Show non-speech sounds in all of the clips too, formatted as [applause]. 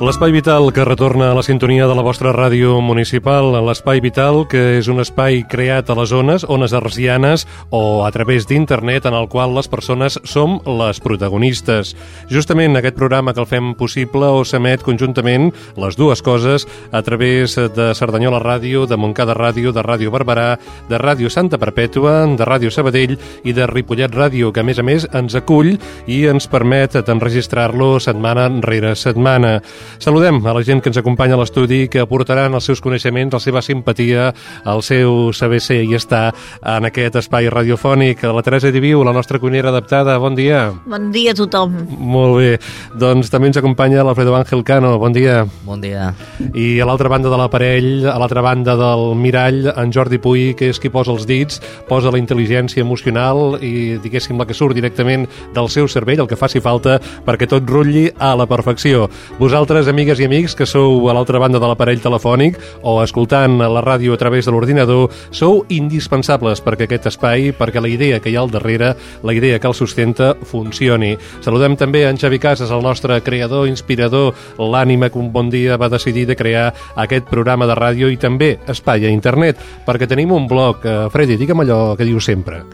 L'espai vital que retorna a la sintonia de la vostra ràdio municipal, l'espai vital que és un espai creat a les zones, ones arsianes o a través d'internet en el qual les persones som les protagonistes. Justament aquest programa que el fem possible o s'emet conjuntament les dues coses a través de Cerdanyola Ràdio, de Montcada Ràdio, de Ràdio Barberà, de Ràdio Santa Perpètua, de Ràdio Sabadell i de Ripollet Ràdio, que a més a més ens acull i ens permet d'enregistrar-lo setmana rere setmana. Saludem a la gent que ens acompanya a l'estudi, que aportaran els seus coneixements, la seva simpatia, el seu saber ser i estar en aquest espai radiofònic. La Teresa Diviu, la nostra cuinera adaptada, bon dia. Bon dia a tothom. Molt bé. Doncs també ens acompanya l'Alfredo Ángel Cano, bon dia. Bon dia. I a l'altra banda de l'aparell, a l'altra banda del mirall, en Jordi Puy, que és qui posa els dits, posa la intel·ligència emocional i, diguéssim, la que surt directament del seu cervell, el que faci falta perquè tot rutlli a la perfecció. Vosaltres vosaltres, amigues i amics, que sou a l'altra banda de l'aparell telefònic o escoltant la ràdio a través de l'ordinador, sou indispensables perquè aquest espai, perquè la idea que hi ha al darrere, la idea que el sustenta, funcioni. Saludem també en Xavi Casas, el nostre creador, inspirador, l'ànima que un bon dia va decidir de crear aquest programa de ràdio i també espai a internet, perquè tenim un blog. Uh, Freddy, digue'm allò que dius sempre.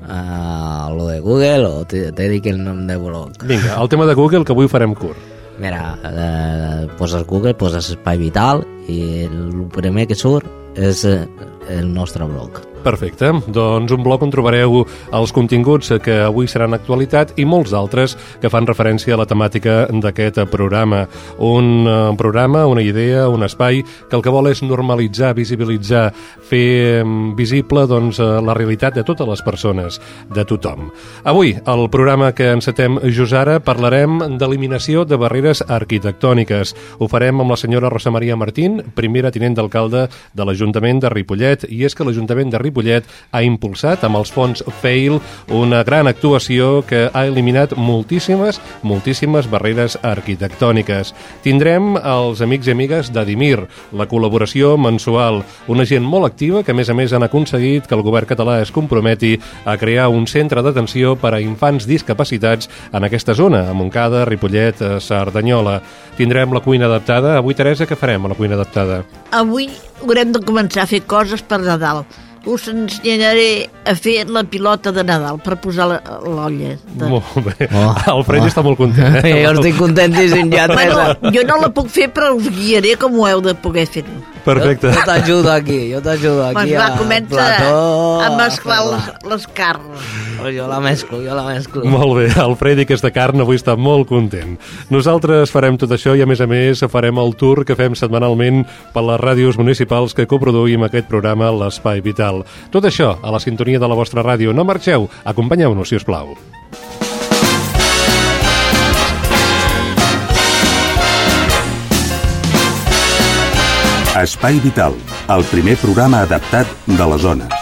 Uh, lo de Google o te, te dic el nom de blog? Vinga, el tema de Google que avui farem curt. Mira, eh, poses Google, poses Espai Vital i el primer que surt és eh, el nostre blog. Perfecte. Doncs un blog on trobareu els continguts que avui seran actualitat i molts d'altres que fan referència a la temàtica d'aquest programa. Un uh, programa, una idea, un espai que el que vol és normalitzar, visibilitzar, fer um, visible doncs, uh, la realitat de totes les persones, de tothom. Avui, al programa que encetem just ara, parlarem d'eliminació de barreres arquitectòniques. Ho farem amb la senyora Rosa Maria Martín, primera tinent d'alcalde de l'Ajuntament de Ripollet, i és que l'Ajuntament de Ripollet ha impulsat amb els fons FAIL una gran actuació que ha eliminat moltíssimes, moltíssimes barreres arquitectòniques. Tindrem els amics i amigues d'Adimir, la col·laboració mensual, una gent molt activa que a més a més han aconseguit que el govern català es comprometi a crear un centre d'atenció per a infants discapacitats en aquesta zona, a Montcada, Ripollet, Cerdanyola. Tindrem la cuina adaptada. Avui, Teresa, què farem a la cuina adaptada? Avui haurem de començar a fer coses per Nadal us ensenyaré a fer la pilota de Nadal per posar l'olla. De... Molt bé. Oh, el Fred oh. està molt content. Eh? jo estic contentíssim ja. Bueno, jo no la puc fer, però us guiaré com ho heu de poder fer-ho. Perfecte. Jo, jo t'ajudo aquí, jo t'ajudo aquí. Doncs va, comença plató, a mesclar les, les carns. Jo la mesclo, jo la mesclo. Molt bé, el Freddy, que és de carn, avui està molt content. Nosaltres farem tot això i, a més a més, farem el tour que fem setmanalment per les ràdios municipals que coproduïm aquest programa, l'Espai Vital. Tot això a la sintonia de la vostra ràdio. No marxeu, acompanyeu-nos, si us plau. Espai Vital, el primer programa adaptat de les zones.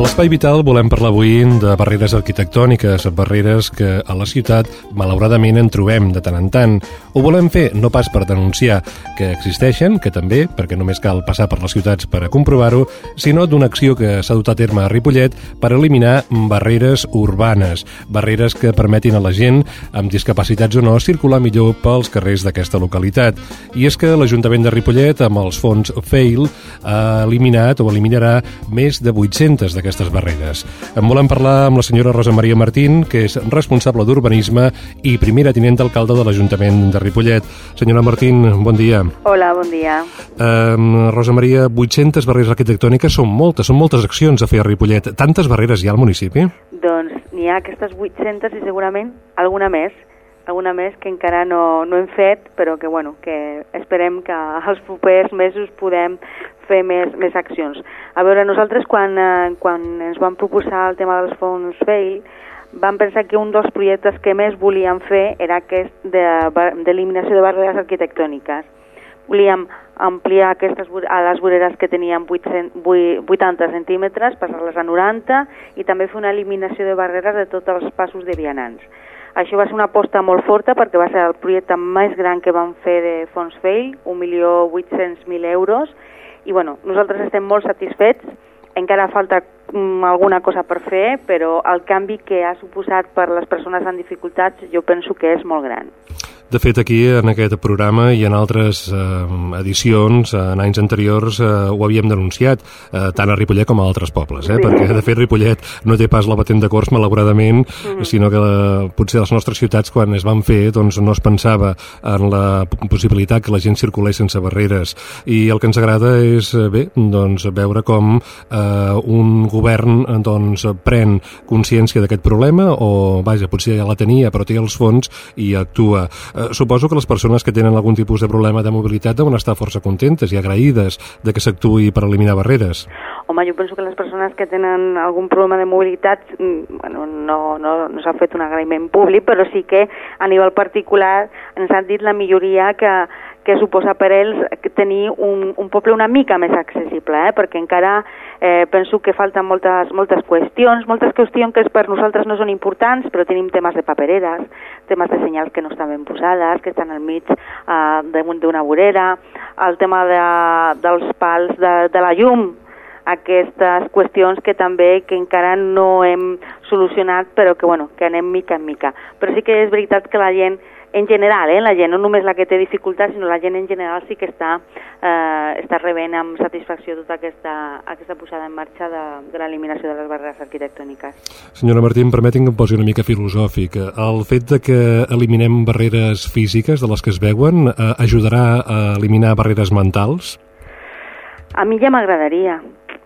A l'Espai Vital volem parlar avui de barreres arquitectòniques, barreres que a la ciutat malauradament en trobem de tant en tant. Ho volem fer no pas per denunciar que existeixen, que també, perquè només cal passar per les ciutats per a comprovar-ho, sinó d'una acció que s'ha dut a terme a Ripollet per eliminar barreres urbanes, barreres que permetin a la gent amb discapacitats o no circular millor pels carrers d'aquesta localitat. I és que l'Ajuntament de Ripollet, amb els fons FAIL, ha eliminat o eliminarà més de 800 d'aquestes aquestes barreres. En volem parlar amb la senyora Rosa Maria Martín, que és responsable d'urbanisme i primera tinent d'alcalde de l'Ajuntament de Ripollet. Senyora Martín, bon dia. Hola, bon dia. Um, Rosa Maria, 800 barreres arquitectòniques són moltes, són moltes accions a fer a Ripollet. Tantes barreres hi ha al municipi? Doncs n'hi ha aquestes 800 i segurament alguna més alguna més que encara no, no hem fet, però que, bueno, que esperem que els propers mesos podem fer més, més accions. A veure, nosaltres quan, eh, quan ens vam proposar el tema dels fons FAIL, vam pensar que un dels projectes que més volíem fer era aquest d'eliminació de, de barreres arquitectòniques. Volíem ampliar aquestes, a les voreres que teníem 80 centímetres, passar-les a 90 i també fer una eliminació de barreres de tots els passos de vianants. Això va ser una aposta molt forta perquè va ser el projecte més gran que vam fer de fons FAIL, 1.800.000 euros, i bueno, nosaltres estem molt satisfets, encara falta alguna cosa per fer, però el canvi que ha suposat per les persones amb dificultats jo penso que és molt gran. De fet, aquí, en aquest programa i en altres eh, edicions, en anys anteriors, eh, ho havíem denunciat, eh, tant a Ripollet com a altres pobles, eh? Sí. perquè, de fet, Ripollet no té pas la patent de Cors, malauradament, mm. sinó que la, potser les nostres ciutats, quan es van fer, doncs no es pensava en la possibilitat que la gent circulés sense barreres. I el que ens agrada és, eh, bé, doncs, veure com eh, un govern doncs, pren consciència d'aquest problema, o, vaja, potser ja la tenia, però té els fons i actua. Eh, suposo que les persones que tenen algun tipus de problema de mobilitat deuen estar força contentes i agraïdes de que s'actuï per eliminar barreres. Home, jo penso que les persones que tenen algun problema de mobilitat, mm, bueno, no, no, no s'ha fet un agraïment públic, però sí que a nivell particular ens han dit la milloria que, que suposa per ells tenir un, un poble una mica més accessible, eh? perquè encara eh, penso que falten moltes, moltes qüestions, moltes qüestions que per nosaltres no són importants, però tenim temes de papereres, temes de senyals que no estan ben posades, que estan al mig eh, d'una vorera, el tema de, dels pals de, de la llum, aquestes qüestions que també que encara no hem solucionat però que, bueno, que anem mica en mica. Però sí que és veritat que la gent en general, eh, la gent, no només la que té dificultats, sinó la gent en general sí que està, eh, està rebent amb satisfacció tota aquesta, aquesta posada en marxa de, de l'eliminació de les barreres arquitectòniques. Senyora Martín, permeti'm que em posi una mica filosòfic. El fet de que eliminem barreres físiques de les que es veuen eh, ajudarà a eliminar barreres mentals? A mi ja m'agradaria,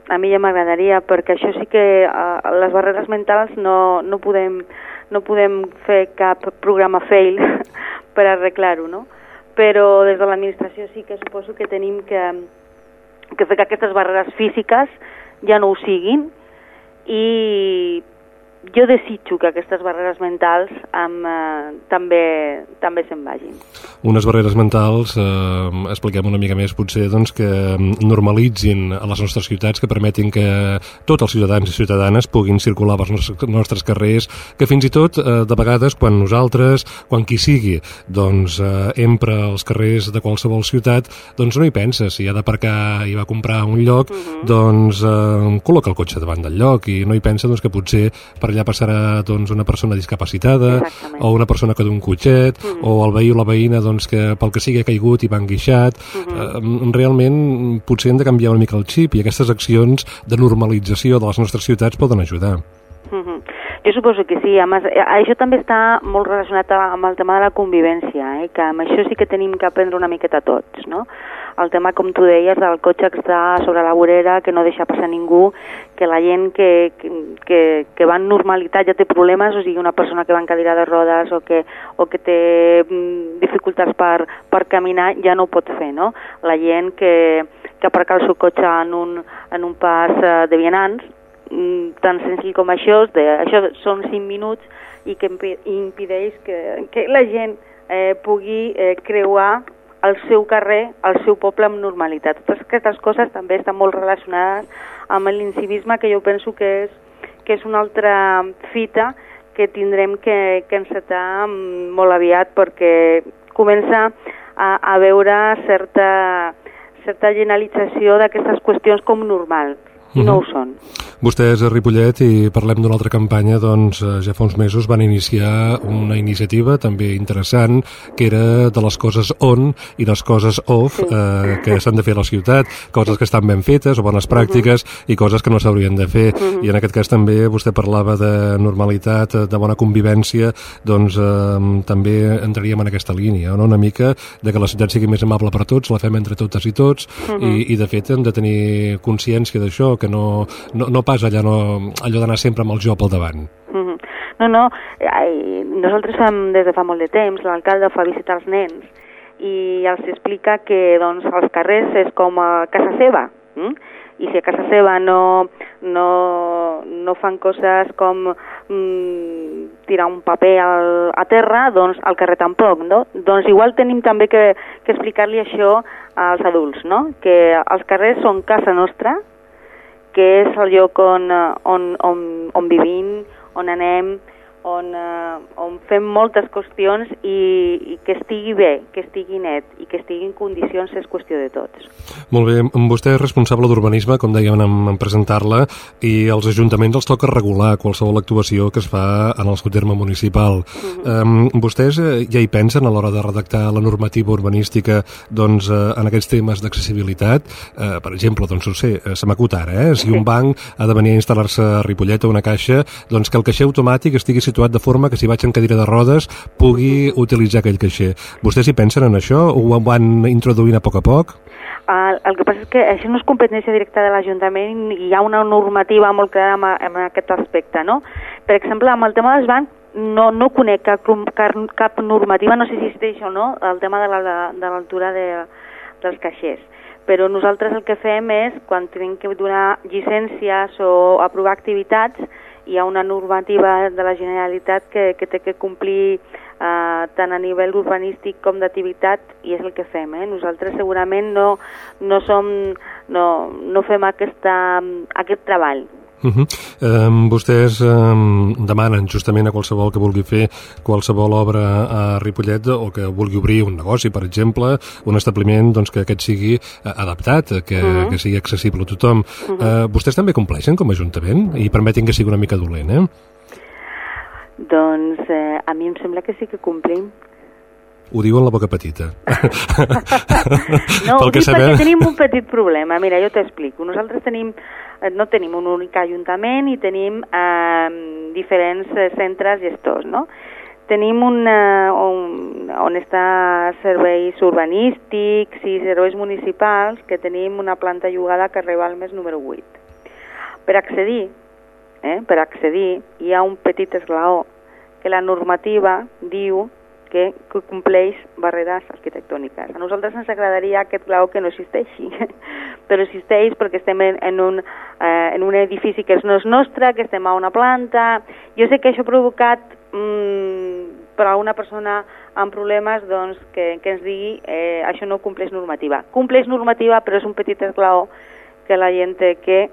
a mi ja m'agradaria, perquè això sí que uh, les barreres mentals no, no podem no podem fer cap programa fail [laughs] per arreglar-ho, no? Però des de l'administració sí que suposo que tenim que, que fer que aquestes barreres físiques ja no ho siguin i jo desitjo que aquestes barreres mentals amb, eh, també, també se'n vagin. Unes barreres mentals, eh, expliquem una mica més, potser doncs, que normalitzin a les nostres ciutats, que permetin que tots els ciutadans i ciutadanes puguin circular pels nostres, nostres carrers, que fins i tot, eh, de vegades, quan nosaltres, quan qui sigui, doncs, eh, empra els carrers de qualsevol ciutat, doncs no hi pensa. Si ha d'aparcar i va comprar un lloc, uh mhm. -huh. doncs eh, col·loca el cotxe davant del lloc i no hi pensa doncs, que potser per allà passarà doncs, una persona discapacitada Exactament. o una persona que d'un cotxet mm -hmm. o el veí o la veïna doncs, que pel que sigui ha caigut i va enguixat mm -hmm. eh, realment potser hem de canviar una mica el xip i aquestes accions de normalització de les nostres ciutats poden ajudar mm -hmm. Jo suposo que sí, a més, eh, això també està molt relacionat amb el tema de la convivència, eh? que amb això sí que tenim que aprendre una miqueta tots, no? el tema, com tu deies, del cotxe que està sobre la vorera, que no deixa passar ningú, que la gent que, que, que va en normalitat ja té problemes, o sigui, una persona que va en cadira de rodes o que, o que té mm, dificultats per, per caminar ja no ho pot fer, no? La gent que, que aparca el seu cotxe en un, en un pas eh, de vianants, tan senzill com això, de, això són 5 minuts i que impedeix que, que la gent eh, pugui eh, creuar el seu carrer, el seu poble amb normalitat. Totes aquestes coses també estan molt relacionades amb l'incivisme que jo penso que és, que és una altra fita que tindrem que, que encetar molt aviat perquè comença a, a veure certa, certa generalització d'aquestes qüestions com normals i no ho són. Vostès a Ripollet, i parlem d'una altra campanya, doncs eh, ja fa uns mesos van iniciar una iniciativa també interessant, que era de les coses on i les coses off Sí. eh, que s'han de fer a la ciutat, coses que estan ben fetes o bones pràctiques i coses que no s'haurien de fer. I en aquest cas també vostè parlava de normalitat, de bona convivència, doncs eh, també entraríem en aquesta línia, no? una mica de que la ciutat sigui més amable per tots, la fem entre totes i tots, i, i de fet hem de tenir consciència d'això, que no, no, no pas allà, no, allò d'anar sempre amb el jo pel davant. Mhm. No, no, ai, nosaltres fem des de fa molt de temps, l'alcalde fa visitar els nens i els explica que doncs, els carrers és com a casa seva, mm? i si a casa seva no, no, no fan coses com mm, tirar un paper al, a terra, doncs al carrer tampoc, no? Doncs igual tenim també que, que explicar-li això als adults, no? Que els carrers són casa nostra, que és el lloc on, eh, on, on, on vivim, on anem, on, eh, on fem moltes qüestions i, i que estigui bé, que estigui net i que estigui en condicions és qüestió de tots. Molt bé, vostè és responsable d'urbanisme, com dèiem en, en presentar-la, i als ajuntaments els toca regular qualsevol actuació que es fa en el seu terme municipal. um, vostès eh, ja hi pensen a l'hora de redactar la normativa urbanística doncs, eh, en aquests temes d'accessibilitat? Eh, per exemple, doncs, no sé, eh, se m'acut ara, eh? si un banc ha de venir a instal·lar-se a Ripollet o una caixa, doncs que el caixer automàtic estigui situat de forma que si vaig en cadira de rodes pugui utilitzar aquell caixer. Vostès hi pensen en això? Ho van introduint a poc a poc? El, el que passa és que això no és competència directa de l'Ajuntament i hi ha una normativa molt clara en, en aquest aspecte, no? Per exemple, amb el tema dels bancs no, no conec cap, cap, cap normativa, no sé si existeix o no, el tema de la- de l'altura de, dels caixers. Però nosaltres el que fem és, quan tenim que donar llicències o aprovar activitats, hi ha una normativa de la Generalitat que, que té que complir eh, tant a nivell urbanístic com d'activitat i és el que fem. Eh? Nosaltres segurament no, no, som, no, no fem aquesta, aquest treball. Uh -huh. um, vostès um, demanen justament a qualsevol que vulgui fer qualsevol obra a Ripollet o que vulgui obrir un negoci, per exemple, un establiment doncs, que aquest sigui uh, adaptat, eh, que, uh -huh. que sigui accessible a tothom. Uh -huh. uh, vostès també compleixen com a Ajuntament i permetin que sigui una mica dolent, eh? Doncs eh, a mi em sembla que sí que complim. Ho diu en la boca petita. [laughs] No, Pel ho que dic sabem- perquè tenim un petit problema. Mira, jo t'explico. Nosaltres tenim, eh, no tenim un únic ajuntament i tenim eh, diferents eh, centres gestors, no? Tenim un, eh, un, on està serveis urbanístics i serveis municipals, que tenim una planta llogada que arriba al mes número 8. Per accedir, eh, per accedir, hi ha un petit esglaó que la normativa diu que, compleix barreres arquitectòniques. A nosaltres ens agradaria aquest clau que no existeixi, [laughs] però existeix perquè estem en, en, un, eh, en un edifici que no és nostre, que estem a una planta... Jo sé que això ha provocat mm, per a una persona amb problemes doncs, que, que ens digui eh, això no compleix normativa. Compleix normativa, però és un petit esglaó que la gent té que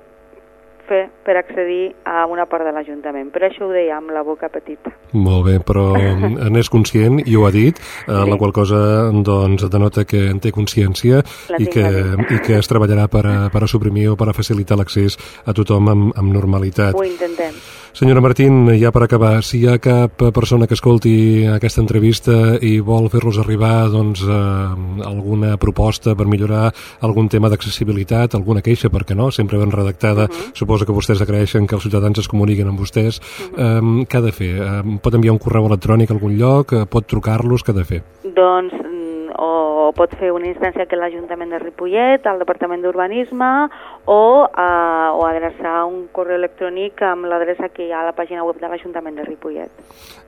fer per accedir a una part de l'Ajuntament. Per això ho deia amb la boca petita. Molt bé, però [laughs] n'és conscient i ho ha dit, eh, la qual cosa doncs, denota que en té consciència i que, i que es treballarà per a, per a suprimir o per a facilitar l'accés a tothom amb, amb normalitat. Ho intentem. Senyora Martín, ja per acabar, si hi ha cap persona que escolti aquesta entrevista i vol fer-los arribar doncs, eh, alguna proposta per millorar algun tema d'accessibilitat, alguna queixa, perquè no, sempre ben redactada, suposo que vostès agraeixen que els ciutadans es comuniquin amb vostès, eh, què ha de fer? Eh, pot enviar un correu electrònic a algun lloc? Eh, pot trucar-los? Què ha de fer? Doncs mm, o pot fer una instància que l'Ajuntament de Ripollet, al Departament d'Urbanisme, o, eh, o adreçar un correu electrònic amb l'adreça que hi ha a la pàgina web de l'Ajuntament de Ripollet.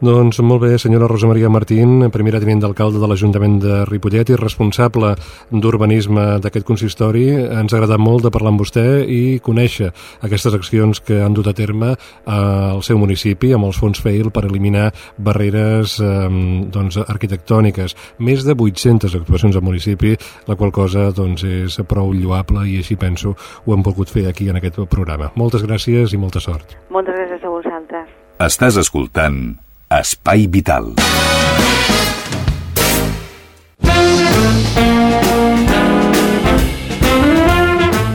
Doncs molt bé, senyora Rosa Maria Martín, primera tenint d'alcalde de l'Ajuntament de Ripollet i responsable d'urbanisme d'aquest consistori. Ens ha agradat molt de parlar amb vostè i conèixer aquestes accions que han dut a terme al seu municipi amb els fons FAIL per eliminar barreres eh, doncs, arquitectòniques. Més de 800 actuacions al municipi, la qual cosa doncs, és prou lloable i així penso ho hem volgut fer aquí en aquest programa. Moltes gràcies i molta sort. Moltes gràcies a vosaltres. Estàs escoltant Espai Vital.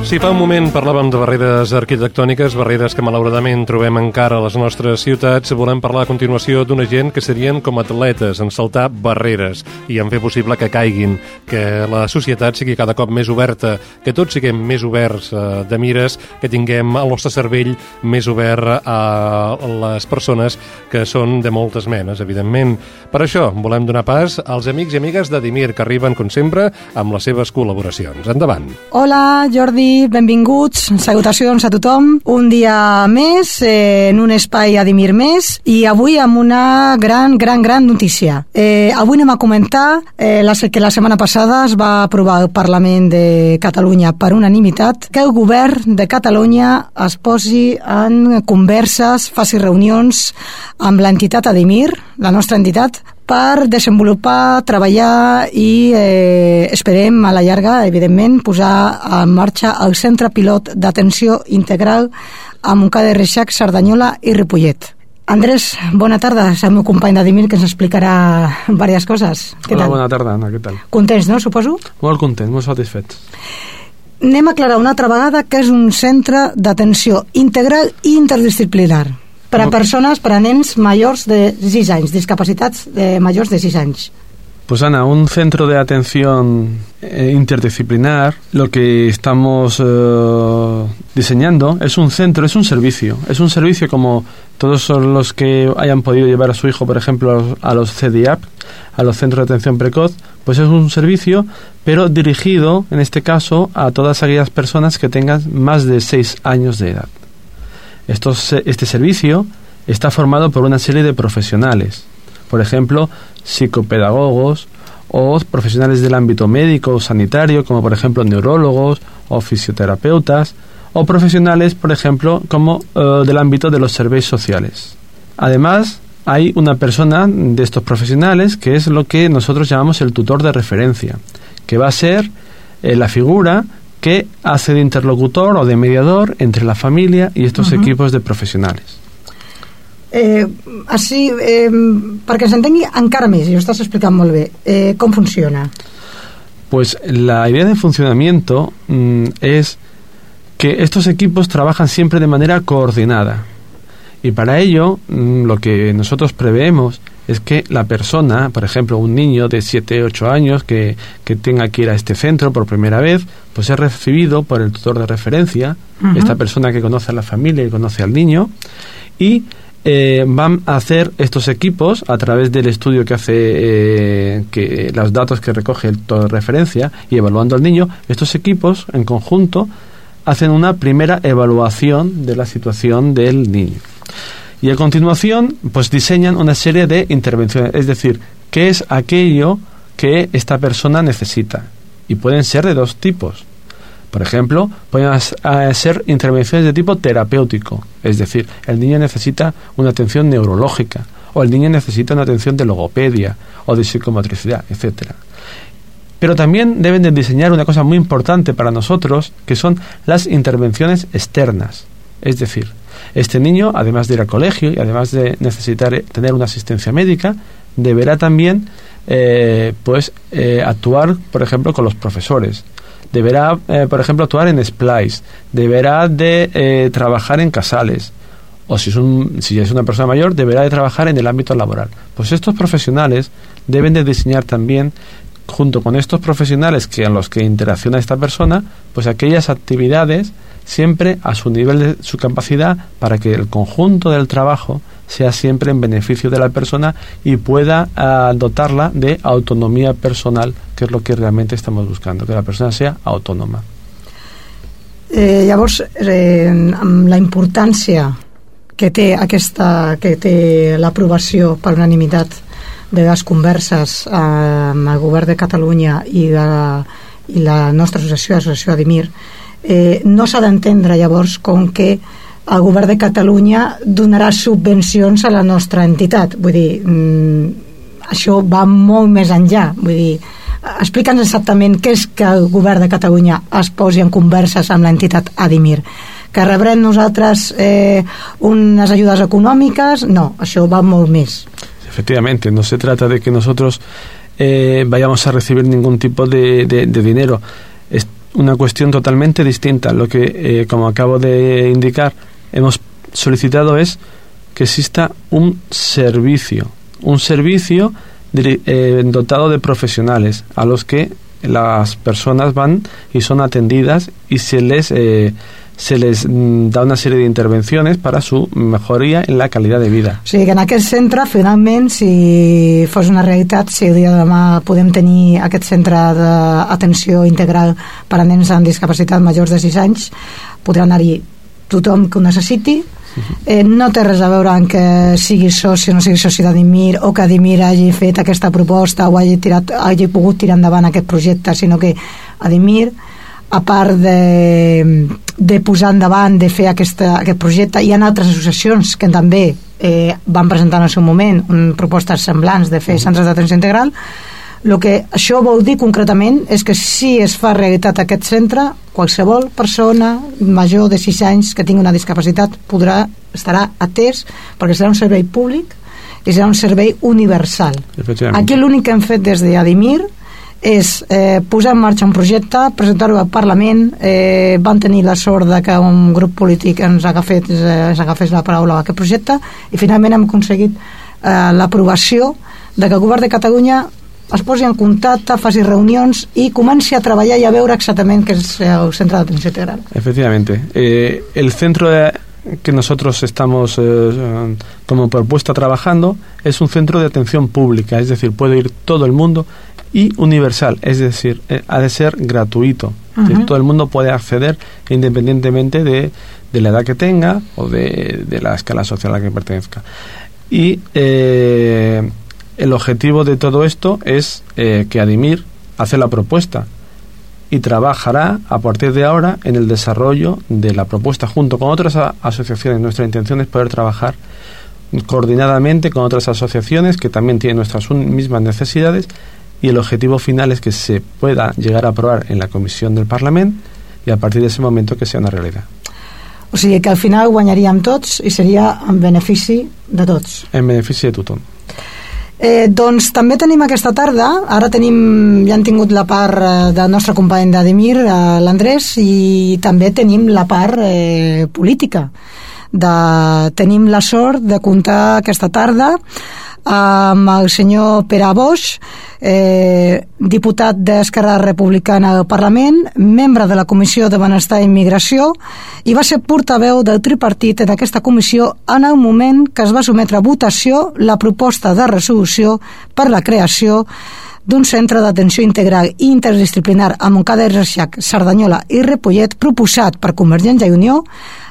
Si fa un moment parlàvem de barreres arquitectòniques, barreres que malauradament trobem encara a les nostres ciutats, volem parlar a continuació d'una gent que serien com atletes en saltar barreres i en fer possible que caiguin, que la societat sigui cada cop més oberta, que tots siguem més oberts eh, de mires, que tinguem el nostre cervell més obert a les persones que són de moltes menes, evidentment. Per això volem donar pas als amics i amigues de Dimir, que arriben, com sempre, amb les seves col·laboracions. Endavant. Hola, Jordi, benvinguts, salutacions a tothom. Un dia més, eh, en un espai a Dimir més, i avui amb una gran, gran, gran notícia. Eh, avui anem a comentar eh, la, que la setmana passada es va aprovar al Parlament de Catalunya per unanimitat que el govern de Catalunya es posi en converses, faci reunions amb l'entitat Adimir, la nostra entitat, per desenvolupar, treballar i eh, esperem a la llarga, evidentment, posar en marxa el centre pilot d'atenció integral a Montcada de Reixac, Cerdanyola i Ripollet. Andrés, bona tarda, és el meu company d'Adimir que ens explicarà diverses coses. Què Hola, tal? bona tarda, Anna, què tal? Contents, no, suposo? Molt content, molt satisfets. Anem a aclarar una altra vegada que és un centre d'atenció integral i interdisciplinar per a persones, per a nens majors de 6 anys, discapacitats de majors de 6 anys. Pues Ana, un centro de atención eh, interdisciplinar, lo que estamos eh, diseñando es un centro, es un servicio. Es un servicio como todos los que hayan podido llevar a su hijo, por ejemplo, a los CDIAP, a los centros de atención precoz, pues es un servicio, pero dirigido, en este caso, a todas aquellas personas que tengan más de 6 años de edad. Este servicio está formado por una serie de profesionales, por ejemplo, psicopedagogos o profesionales del ámbito médico o sanitario, como por ejemplo neurólogos o fisioterapeutas, o profesionales, por ejemplo, como eh, del ámbito de los servicios sociales. Además, hay una persona de estos profesionales que es lo que nosotros llamamos el tutor de referencia, que va a ser eh, la figura que hace de interlocutor o de mediador entre la familia y estos uh -huh. equipos de profesionales. Eh, així, eh, perquè s'entengui encara més, i ho estàs explicant molt bé, eh, com funciona? Pues la idea de funcionamiento mmm, es que estos equipos trabajan siempre de manera coordinada. Y para ello, mmm, lo que nosotros preveemos es que la persona, por ejemplo, un niño de 7, 8 años que, que tenga que ir a este centro por primera vez, pues es recibido por el tutor de referencia, esta persona que conoce a la familia y conoce al niño, y eh, van a hacer estos equipos a través del estudio que hace eh, que los datos que recoge el tutor de referencia y evaluando al niño, estos equipos en conjunto hacen una primera evaluación de la situación del niño. Y a continuación, pues diseñan una serie de intervenciones, es decir, qué es aquello que esta persona necesita. Y pueden ser de dos tipos. Por ejemplo, pueden ser intervenciones de tipo terapéutico, es decir, el niño necesita una atención neurológica, o el niño necesita una atención de logopedia, o de psicomotricidad, etcétera. Pero también deben de diseñar una cosa muy importante para nosotros, que son las intervenciones externas. Es decir, este niño, además de ir al colegio y además de necesitar eh, tener una asistencia médica, deberá también eh, pues eh, actuar, por ejemplo, con los profesores. Deberá, por ejemplo, actuar en splice. Deberá de trabajar en casales. O si es, un, si es una persona mayor, deberá de trabajar en el ámbito laboral. Pues estos profesionales deben de diseñar también junto con estos profesionales que en los que interacciona esta persona, pues aquellas actividades siempre a su nivel de su capacidad para que el conjunto del trabajo sea siempre en beneficio de la persona y pueda uh, dotarla de autonomía personal, que és el que realment estamos buscando, que la persona sea autònoma. Eh, llavors, eh, amb la importància que té aquesta que té l'aprovació per unanimitat de les converses eh, amb el govern de Catalunya i, de, i la nostra associació, l'associació Adimir, eh, no s'ha d'entendre llavors com que el govern de Catalunya donarà subvencions a la nostra entitat. Vull dir, mm, això va molt més enllà. Vull dir, explica'ns exactament què és que el govern de Catalunya es posi en converses amb l'entitat Adimir. Que rebrem nosaltres eh, unes ajudes econòmiques? No, això va molt més. Efectivamente, no se trata de que nosotros eh, vayamos a recibir ningún tipo de, de, de dinero. Una cuestión totalmente distinta. Lo que, eh, como acabo de indicar, hemos solicitado es que exista un servicio, un servicio eh, dotado de profesionales a los que las personas van y son atendidas y se les eh, se les mm, da una serie de intervenciones para su mejoría en la calidad de vida. O sigui que en aquest centre, finalment, si fos una realitat, si el dia de demà podem tenir aquest centre d'atenció integral per a nens amb discapacitat majors de 6 anys, podrà anar-hi tothom que ho necessiti, eh, no té res a veure amb que sigui soci o no sigui soci d'Adimir o que Adimir hagi fet aquesta proposta o hagi, tirat, hagi pogut tirar endavant aquest projecte, sinó que Adimir a part de, de posar endavant, de fer aquesta, aquest projecte, hi ha altres associacions que també eh, van presentar en el seu moment un, propostes semblants de fer centres d'atenció integral. El que això vol dir concretament és que si es fa realitat aquest centre, qualsevol persona major de 6 anys que tingui una discapacitat podrà, estarà atès perquè serà un servei públic i serà un servei universal. Aquí l'únic que hem fet des d'Adimir és eh, posar en marxa un projecte, presentar-ho al Parlament, eh, van tenir la sort de que un grup polític ens agafés, eh, ens agafés la paraula a aquest projecte i finalment hem aconseguit eh, l'aprovació de que el govern de Catalunya es posi en contacte, faci reunions i comenci a treballar i a veure exactament què és el centre d'atenció integral. Efectivamente. Eh, el centro de- que nosotros estamos eh, como propuesta trabajando es un centro de atención pública, es decir, puede ir todo el mundo y universal, es decir, eh, ha de ser gratuito. Todo el mundo puede acceder independientemente de, de la edad que tenga o de, de la escala social a la que pertenezca. Y eh, el objetivo de todo esto es eh, que Adimir hace la propuesta y trabajará a partir de ahora en el desarrollo de la propuesta junto con otras asociaciones. Nuestra intención es poder trabajar coordinadamente con otras asociaciones que también tienen nuestras mismas necesidades y el objetivo final es que se pueda llegar a aprobar en la comisión del Parlamento y a partir de ese momento que sea una realidad. O sigui que al final guanyaríem tots i seria en benefici de tots. En beneficio de tothom. Eh, doncs també tenim aquesta tarda, ara tenim, ja hem tingut la part eh, del nostre company d'Ademir, eh, l'Andrés, i també tenim la part eh, política. De, tenim la sort de comptar aquesta tarda amb el senyor Pere Boix, eh, diputat d'Esquerra Republicana al Parlament, membre de la Comissió de Benestar i Immigració, i va ser portaveu del tripartit en aquesta comissió en el moment que es va sometre a votació la proposta de resolució per la creació d'un centre d'atenció integral i interdisciplinar a Montcada i Reixac, Cerdanyola i Ripollet proposat per Convergència i Unió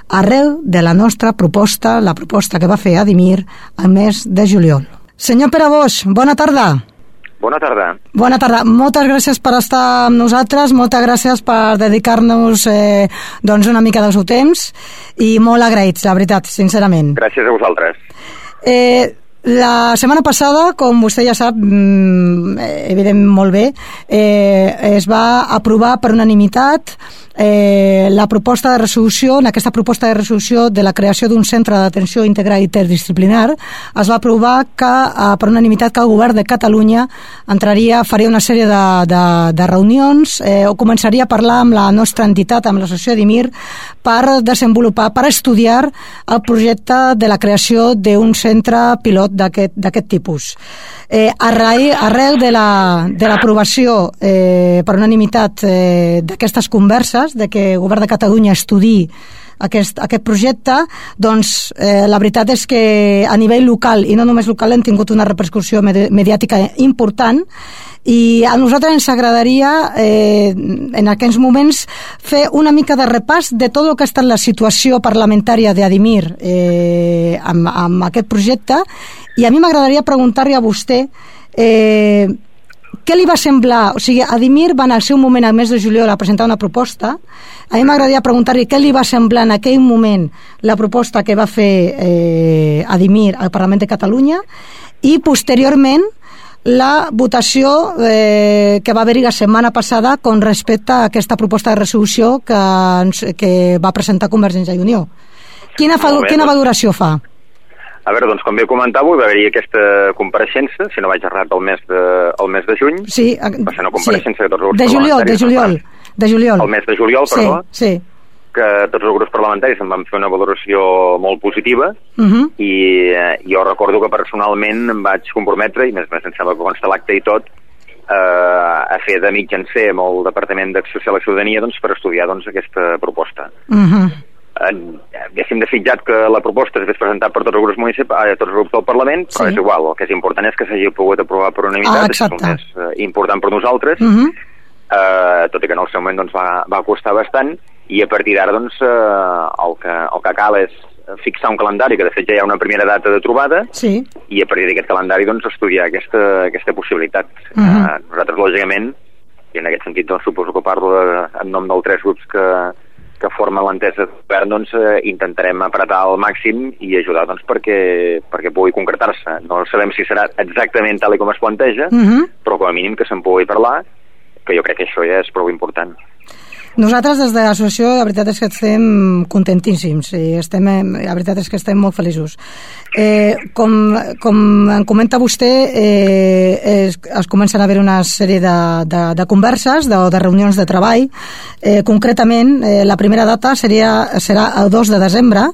arrel de la nostra proposta, la proposta que va fer Adimir al mes de juliol. Senyor Pere Boix, bona tarda. Bona tarda. Bona tarda. Moltes gràcies per estar amb nosaltres, moltes gràcies per dedicar-nos eh, doncs una mica del seu temps i molt agraïts, la veritat, sincerament. Gràcies a vosaltres. Eh, la setmana passada, com vostè ja sap, mm, eh, evident molt bé, eh, es va aprovar per unanimitat eh, la proposta de resolució, en aquesta proposta de resolució de la creació d'un centre d'atenció integral interdisciplinar, es va aprovar que, eh, per unanimitat que el govern de Catalunya entraria, faria una sèrie de, de, de reunions eh, o començaria a parlar amb la nostra entitat, amb l'associació d'IMIR, per desenvolupar, per estudiar el projecte de la creació d'un centre pilot d'aquest tipus. Eh, arrel, arrel de la- de l'aprovació la, eh, per unanimitat eh, d'aquestes converses, de que el govern de Catalunya estudi aquest, aquest projecte, doncs eh, la veritat és que a nivell local, i no només local, hem tingut una repercussió medi mediàtica important i a nosaltres ens agradaria eh, en aquests moments fer una mica de repàs de tot el que ha estat la situació parlamentària d'Adimir eh, amb, amb aquest projecte i a mi m'agradaria preguntar-li a vostè eh, què li va semblar? O sigui, Adimir va en el seu moment, al mes de juliol, a presentar una proposta. A mi m'agradaria preguntar-li què li va semblar en aquell moment la proposta que va fer eh, Adimir al Parlament de Catalunya i, posteriorment, la votació eh, que va haver-hi la setmana passada con respecte a aquesta proposta de resolució que, ens, que va presentar Convergència i Unió. Quina, fa, quina doncs. valoració fa? A veure, doncs, com bé comentava, va haver-hi aquesta compareixença, si no vaig errat, el mes de, el mes de juny. Sí, eh, Va ser una compareixença de tots els de juliol, de juliol. De juliol. el mes de juliol, perdó, Sí, sí. que tots els grups parlamentaris en van fer una valoració molt positiva Uh -huh. i eh, jo recordo que personalment em vaig comprometre, i més més em sembla que consta l'acte i tot, eh, a fer de mitjancer amb el Departament d'Acció Social i Ciutadania doncs, per estudiar doncs, aquesta proposta. Uh -huh. Eh, haguéssim desitjat que la proposta s'hagués presentat per tots els grups municip eh, tots els grups del Parlament, però Sí. és igual, el que és important és que s'hagi pogut aprovar per unanimitat, Ah, és el més eh, important per nosaltres, Uh -huh. eh, tot i que en el seu moment doncs, va, va costar bastant, i a partir d'ara doncs, eh, el, que, el que cal és fixar un calendari, que de fet ja hi ha una primera data de trobada, Sí. i a partir d'aquest calendari doncs, estudiar aquesta, aquesta possibilitat. Mhm. eh, nosaltres, lògicament, i en aquest sentit doncs, suposo que parlo de, en nom dels tres grups que, que formen l'entesa de govern, doncs, eh, intentarem apretar al màxim i ajudar doncs, perquè, perquè pugui concretar-se. No sabem si serà exactament tal com es planteja, Uh -huh. però com a mínim que se'n pugui parlar, que jo crec que això ja és prou important. Nosaltres des de l'associació la veritat és que estem contentíssims i estem, la veritat és que estem molt feliços. Eh, com, com en comenta vostè, eh, es, es comencen a haver una sèrie de, de, de converses, de, de reunions de treball. Eh, concretament, eh, la primera data seria, serà el 2 de desembre,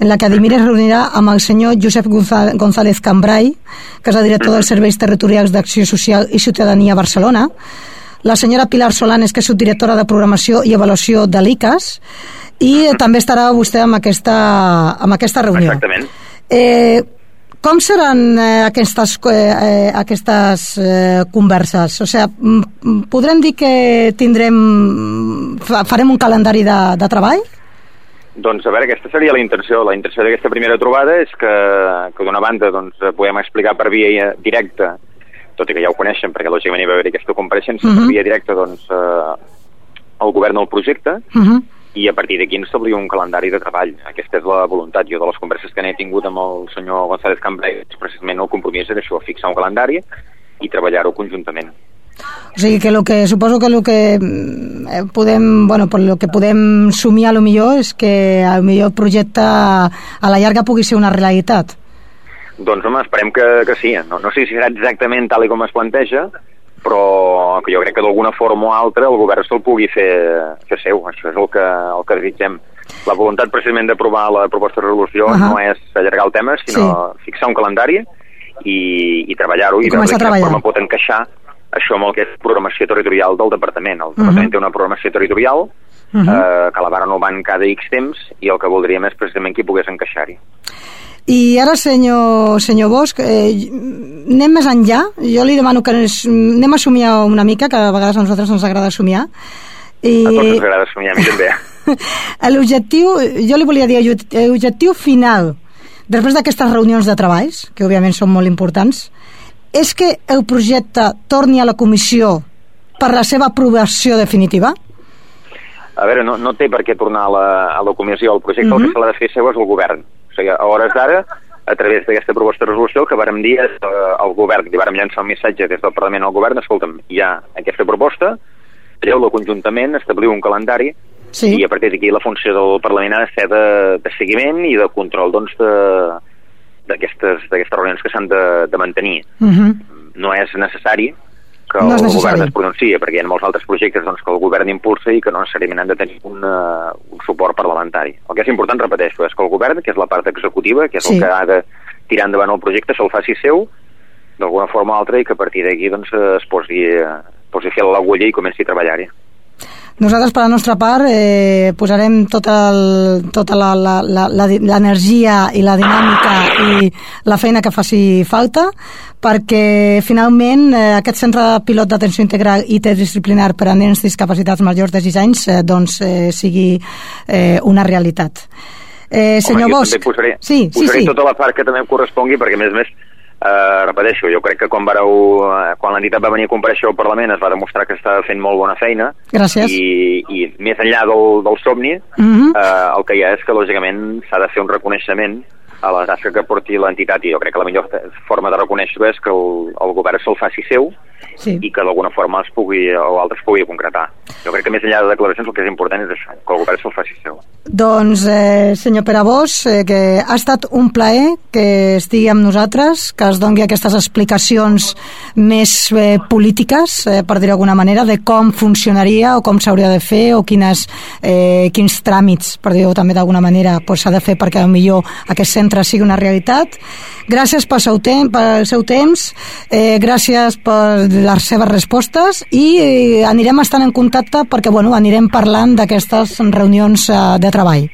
en la que Adimir es reunirà amb el senyor Josep Gonzá- González Cambrai, que és el director dels Serveis Territorials d'Acció Social i Ciutadania a Barcelona, la senyora Pilar Solanes, que és subdirectora de programació i avaluació de l'ICAS, i eh, també estarà vostè amb aquesta, amb aquesta reunió. Exactament. Eh, com seran eh, aquestes, eh, aquestes eh, converses? O sigui, mm, podrem dir que tindrem, fa- farem un calendari de, de treball? Doncs a veure, aquesta seria la intenció. La intenció d'aquesta primera trobada és que, que d'una banda doncs, podem explicar per via directa, tot i que ja ho coneixen, perquè lògicament hi va haver aquesta compareixença, Mhm. per via directa doncs, eh, el govern del projecte, Uh -huh. i a partir d'aquí establir un calendari de treball. Aquesta és la voluntat. Jo de les converses que n'he tingut amb el senyor González Cambrai, precisament el compromís era això, fixar un calendari i treballar-ho conjuntament. O sigui que lo que suposo que lo que eh, podem, bueno, per lo que podem somiar a lo millor és que lo millor el projecte a la llarga pugui ser una realitat. Doncs home, esperem que, que sí. No, no sé si serà exactament tal com es planteja, però que jo crec que d'alguna forma o altra el govern se'l pugui fer, fer seu. Això és el que, el que desitgem. La voluntat precisament d'aprovar la proposta de resolució Ahà. no és allargar el tema, sinó fixar un calendari i, i treballar-ho I i, veure de quina treballar. forma pot encaixar això amb el que és programació territorial del departament. El departament té una programació territorial Mhm. eh, que la va renovant cada X temps i el que voldríem és precisament que hi pogués encaixar-hi. I ara, senyor, senyor Bosch, eh, anem més enllà. Jo li demano que ens, anem a somiar una mica, que a vegades a nosaltres ens agrada somiar. I... A tots ens agrada somiar, a mi també. [laughs] L'objectiu, jo li volia dir, l'objectiu final, després d'aquestes reunions de treballs, que òbviament són molt importants, és que el projecte torni a la comissió per la seva aprovació definitiva? A veure, no, no té per què tornar a la, a la comissió. El projecte Mhm. el que se l'ha de fer seu és el govern. Sigui, a hores d'ara, a través d'aquesta proposta de resolució, que vàrem dir és eh, al govern, li vàrem llançar un missatge des del Parlament al govern, escolta'm, hi ha aquesta proposta, treu-la conjuntament, establir un calendari, Sí. i a partir d'aquí la funció del Parlament ha de ser de, de seguiment i de control doncs, de- d'aquestes d'aquestes reunions que s'han de, de mantenir. Uh -huh. No és necessari que No el necessari. govern es pronunciï, perquè hi ha molts altres projectes doncs, que el govern impulsa i que no necessàriament han de tenir una, un suport parlamentari. El que és important, repeteixo, és que el govern, que és la part executiva, que és Sí. el que ha de tirar endavant el projecte, se'l faci seu, d'alguna forma o altra, i que a partir d'aquí doncs, es posi, eh, posi fil a l'agulla i comenci a treballar-hi. Nosaltres, per la nostra part, eh, posarem tota, tota l'energia i la dinàmica i la feina que faci falta perquè finalment eh, aquest centre pilot d'atenció integral i interdisciplinar per a nens discapacitats majors de 6 anys eh, doncs, eh, sigui eh, una realitat. Eh, senyor Home, jo Bosch, posaré, sí, sí, posaré sí. tota la part que també em correspongui, perquè a més a més, eh, repeteixo, jo crec que quan, vareu, eh, quan l'entitat va venir a compareixer al Parlament es va demostrar que estava fent molt bona feina Gràcies. i, i més enllà del, del somni, Mhm. eh, el que hi ha és que lògicament s'ha de fer un reconeixement a la tasca que porti l'entitat i jo crec que la millor forma de reconèixer-ho és que el, el govern se'l faci seu Sí. i que d'alguna forma es pugui, o altres pugui concretar. Jo crec que més enllà de declaracions el que és important és això, que el govern se'l faci seu. Doncs, eh, senyor Pere Bosch, eh, que ha estat un plaer que estigui amb nosaltres, que es doni aquestes explicacions més eh, polítiques, eh, per dir d'alguna manera, de com funcionaria o com s'hauria de fer o quines, eh, quins tràmits, per dir-ho també d'alguna manera, pues, s'ha de fer perquè millor aquest centre sigui una realitat. Gràcies pel seu, temps, pel seu temps, eh, gràcies per les seves respostes i eh, anirem estant en contacte perquè bueno, anirem parlant d'aquestes reunions eh, de treball.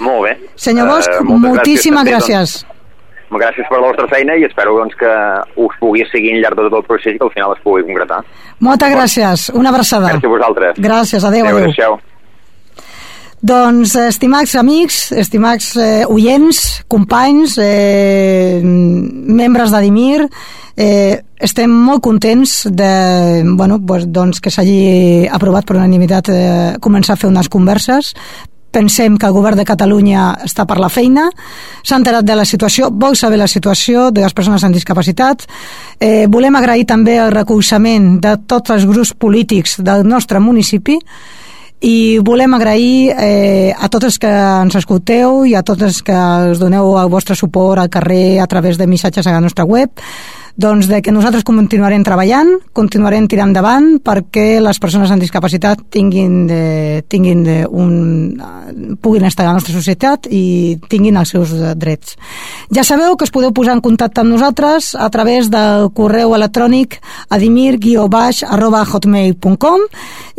Molt bé. Senyor Bosch, Eh, moltes moltíssimes també, gràcies. Doncs, gràcies per la vostra feina i espero doncs, que us pugui seguir al llarg de tot el procés i que al final es pugui concretar. Moltes gràcies. Una abraçada. Gràcies a vosaltres. Gràcies, adéu, adéu. adéu. Doncs, eh, estimats amics, estimats eh, oients, companys, eh, membres d'Adimir, eh, estem molt contents de, bueno, pues, doncs, que s'hagi aprovat per unanimitat eh, començar a fer unes converses pensem que el govern de Catalunya està per la feina, s'ha enterat de la situació, vol saber la situació de les persones amb discapacitat. Eh, volem agrair també el recolzament de tots els grups polítics del nostre municipi i volem agrair eh, a tots els que ens escolteu i a tots els que us doneu el vostre suport al carrer a través de missatges a la nostra web doncs de que nosaltres continuarem treballant, continuarem tirant endavant perquè les persones amb discapacitat tinguin, de, tinguin de un, puguin estar a la nostra societat i tinguin els seus drets. Ja sabeu que us podeu posar en contacte amb nosaltres a través del correu electrònic adimir-hotmail.com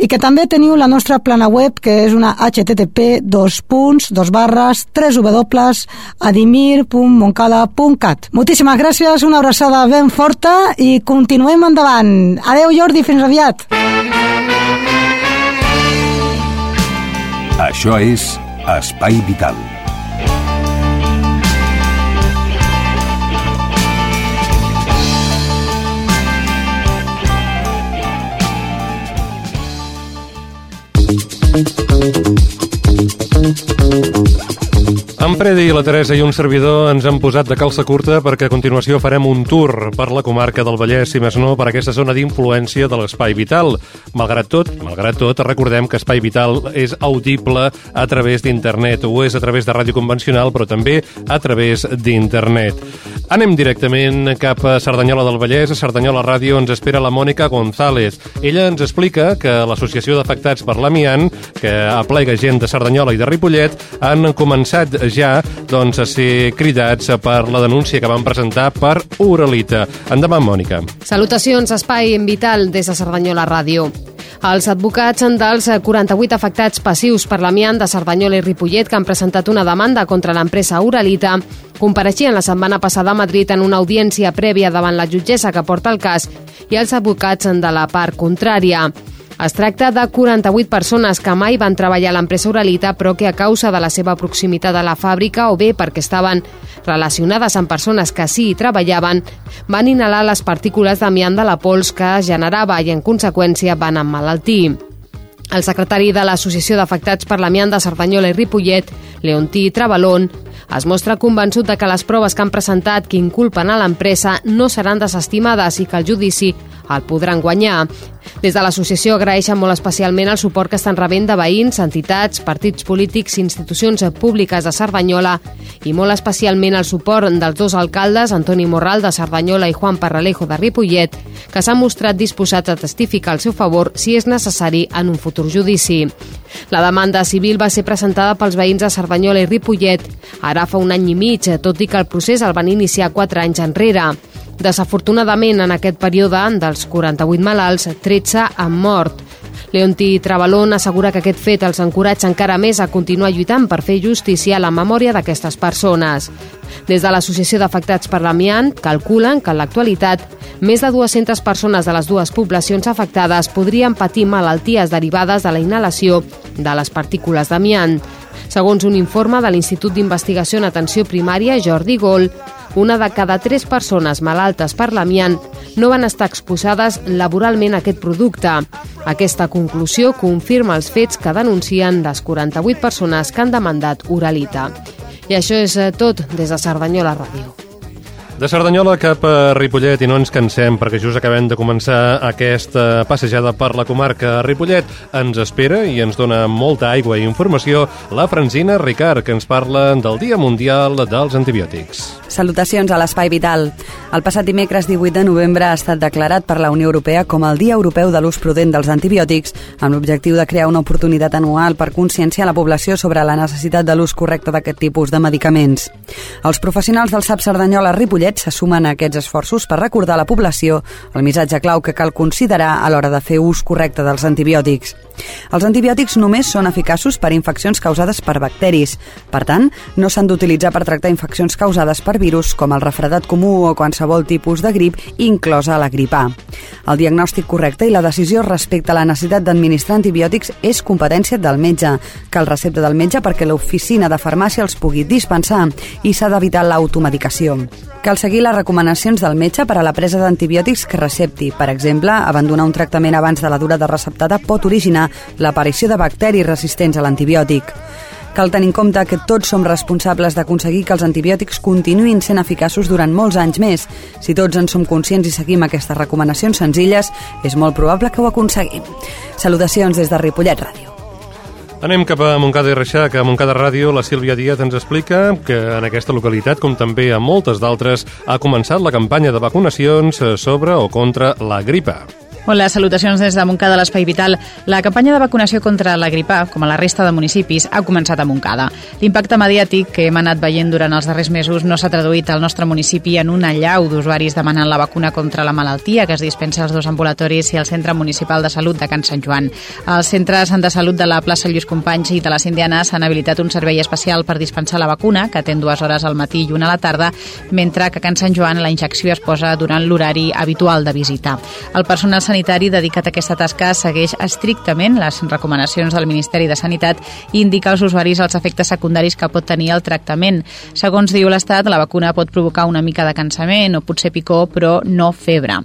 i que també teniu la nostra plana web que és una http dos punts, dos barres, www.adimir.moncada.cat Moltíssimes gràcies, una abraçada ben forta i continuem endavant. Adeu Jordi, fins aviat. Això és Espai Vital. En Predi, la Teresa i un servidor ens han posat de calça curta perquè a continuació farem un tour per la comarca del Vallès, si més no, per aquesta zona d'influència de l'Espai Vital. Malgrat tot, malgrat tot, recordem que Espai Vital és audible a través d'internet, o és a través de ràdio convencional, però també a través d'internet. Anem directament cap a Cerdanyola del Vallès. A Cerdanyola Ràdio ens espera la Mònica González. Ella ens explica que l'Associació d'Afectats per l'Amiant, que aplega gent de Cerdanyola i de Ripollet, han començat ja doncs, a ser cridats per la denúncia que van presentar per Uralita. Endavant, Mònica. Salutacions, Espai Vital des de Cerdanyola Ràdio. Els advocats dels 48 afectats passius per l'amiant de Cerdanyola i Ripollet que han presentat una demanda contra l'empresa Uralita compareixien la setmana passada a Madrid en una audiència prèvia davant la jutgessa que porta el cas i els advocats de la part contrària. Es tracta de 48 persones que mai van treballar a l'empresa Uralita però que a causa de la seva proximitat a la fàbrica o bé perquè estaven relacionades amb persones que sí hi treballaven, van inhalar les partícules d'amiant de la pols que generava i en conseqüència van emmalaltir. El secretari de l'Associació d'Afectats per l'Amiant de Cerdanyola i Ripollet, Leontí Trabalón, es mostra convençut de que les proves que han presentat que inculpen a l'empresa no seran desestimades i que el judici el podran guanyar. Des de l'associació agraeixen molt especialment el suport que estan rebent de veïns, entitats, partits polítics institucions públiques de Cerdanyola i molt especialment el suport dels dos alcaldes, Antoni Morral de Cerdanyola i Juan Parralejo de Ripollet, que s'han mostrat disposats a testificar al seu favor si és necessari en un futur judici. La demanda civil va ser presentada pels veïns de Cerdanyola i Ripollet ara fa un any i mig, tot i que el procés el van iniciar quatre anys enrere. Desafortunadament, en aquest període, dels 48 malalts, 13 han mort. Leonti Trabalón assegura que aquest fet els encoratja encara més a continuar lluitant per fer justícia a la memòria d'aquestes persones. Des de l'Associació d'Afectats per l'Amiant calculen que en l'actualitat més de 200 persones de les dues poblacions afectades podrien patir malalties derivades de la inhalació de les partícules d'amiant. Segons un informe de l'Institut d'Investigació en Atenció Primària, Jordi Gol, una de cada tres persones malaltes per l'amiant no van estar exposades laboralment a aquest producte. Aquesta conclusió confirma els fets que denuncien les 48 persones que han demandat Uralita. I això és eh, tot des de Cerdanyola Ràdio. De Cerdanyola cap a Ripollet i no ens cansem perquè just acabem de començar aquesta passejada per la comarca. Ripollet ens espera i ens dona molta aigua i informació la Francina Ricard, que ens parla del Dia Mundial dels Antibiòtics. Salutacions a l'Espai Vital. El passat dimecres 18 de novembre ha estat declarat per la Unió Europea com el Dia Europeu de l'ús prudent dels antibiòtics, amb l'objectiu de crear una oportunitat anual per conscienciar la població sobre la necessitat de l'ús correcte d'aquest tipus de medicaments. Els professionals del SAP Cerdanyola Mollet se sumen a aquests esforços per recordar a la població el missatge clau que cal considerar a l'hora de fer ús correcte dels antibiòtics. Els antibiòtics només són eficaços per infeccions causades per bacteris. Per tant, no s'han d'utilitzar per tractar infeccions causades per virus com el refredat comú o qualsevol tipus de grip, inclosa la grip A. El diagnòstic correcte i la decisió respecte a la necessitat d'administrar antibiòtics és competència del metge. Cal recepta del metge perquè l'oficina de farmàcia els pugui dispensar i s'ha d'evitar l'automedicació. Cal seguir les recomanacions del metge per a la presa d'antibiòtics que recepti. Per exemple, abandonar un tractament abans de la durada receptada pot originar l'aparició de bacteris resistents a l'antibiòtic. Cal tenir en compte que tots som responsables d'aconseguir que els antibiòtics continuïn sent eficaços durant molts anys més. Si tots en som conscients i seguim aquestes recomanacions senzilles, és molt probable que ho aconseguim. Salutacions des de Ripollet Ràdio. Anem cap a Montcada i Reixac. A Montcada Ràdio, la Sílvia Díaz ens explica que en aquesta localitat, com també a moltes d'altres, ha començat la campanya de vacunacions sobre o contra la gripa. Hola, salutacions des de Montcada, l'Espai Vital. La campanya de vacunació contra la gripa, com a la resta de municipis, ha començat a Montcada. L'impacte mediàtic que hem anat veient durant els darrers mesos no s'ha traduït al nostre municipi en una llau d'usuaris demanant la vacuna contra la malaltia que es dispensa als dos ambulatoris i al Centre Municipal de Salut de Can Sant Joan. Els centres de salut de la plaça Lluís Companys i de les Indianes s'han habilitat un servei especial per dispensar la vacuna, que atén dues hores al matí i una a la tarda, mentre que a Can Sant Joan la injecció es posa durant l'horari habitual de visita. El personal sanitari dedicat a aquesta tasca segueix estrictament les recomanacions del Ministeri de Sanitat i indica als usuaris els efectes secundaris que pot tenir el tractament. Segons diu l'Estat, la vacuna pot provocar una mica de cansament o potser picor, però no febre.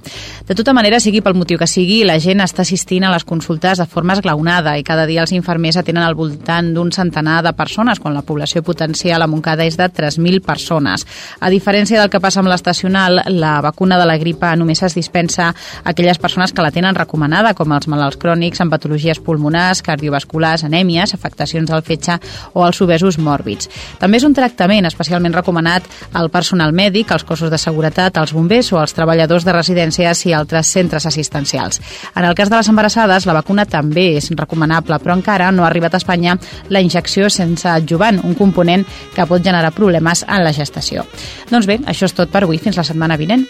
De tota manera, sigui pel motiu que sigui, la gent està assistint a les consultes de forma esglaonada i cada dia els infermers atenen al voltant d'un centenar de persones, quan la població potencial a Montcada és de 3.000 persones. A diferència del que passa amb l'estacional, la vacuna de la gripa només es dispensa a aquelles persones que la tenen recomanada, com els malalts crònics amb patologies pulmonars, cardiovasculars, anèmies, afectacions del fetge o els obesos mòrbids. També és un tractament especialment recomanat al personal mèdic, als cossos de seguretat, als bombers o als treballadors de residències i altres centres assistencials. En el cas de les embarassades, la vacuna també és recomanable, però encara no ha arribat a Espanya la injecció sense adjuvant, un component que pot generar problemes en la gestació. Doncs bé, això és tot per avui. Fins la setmana vinent.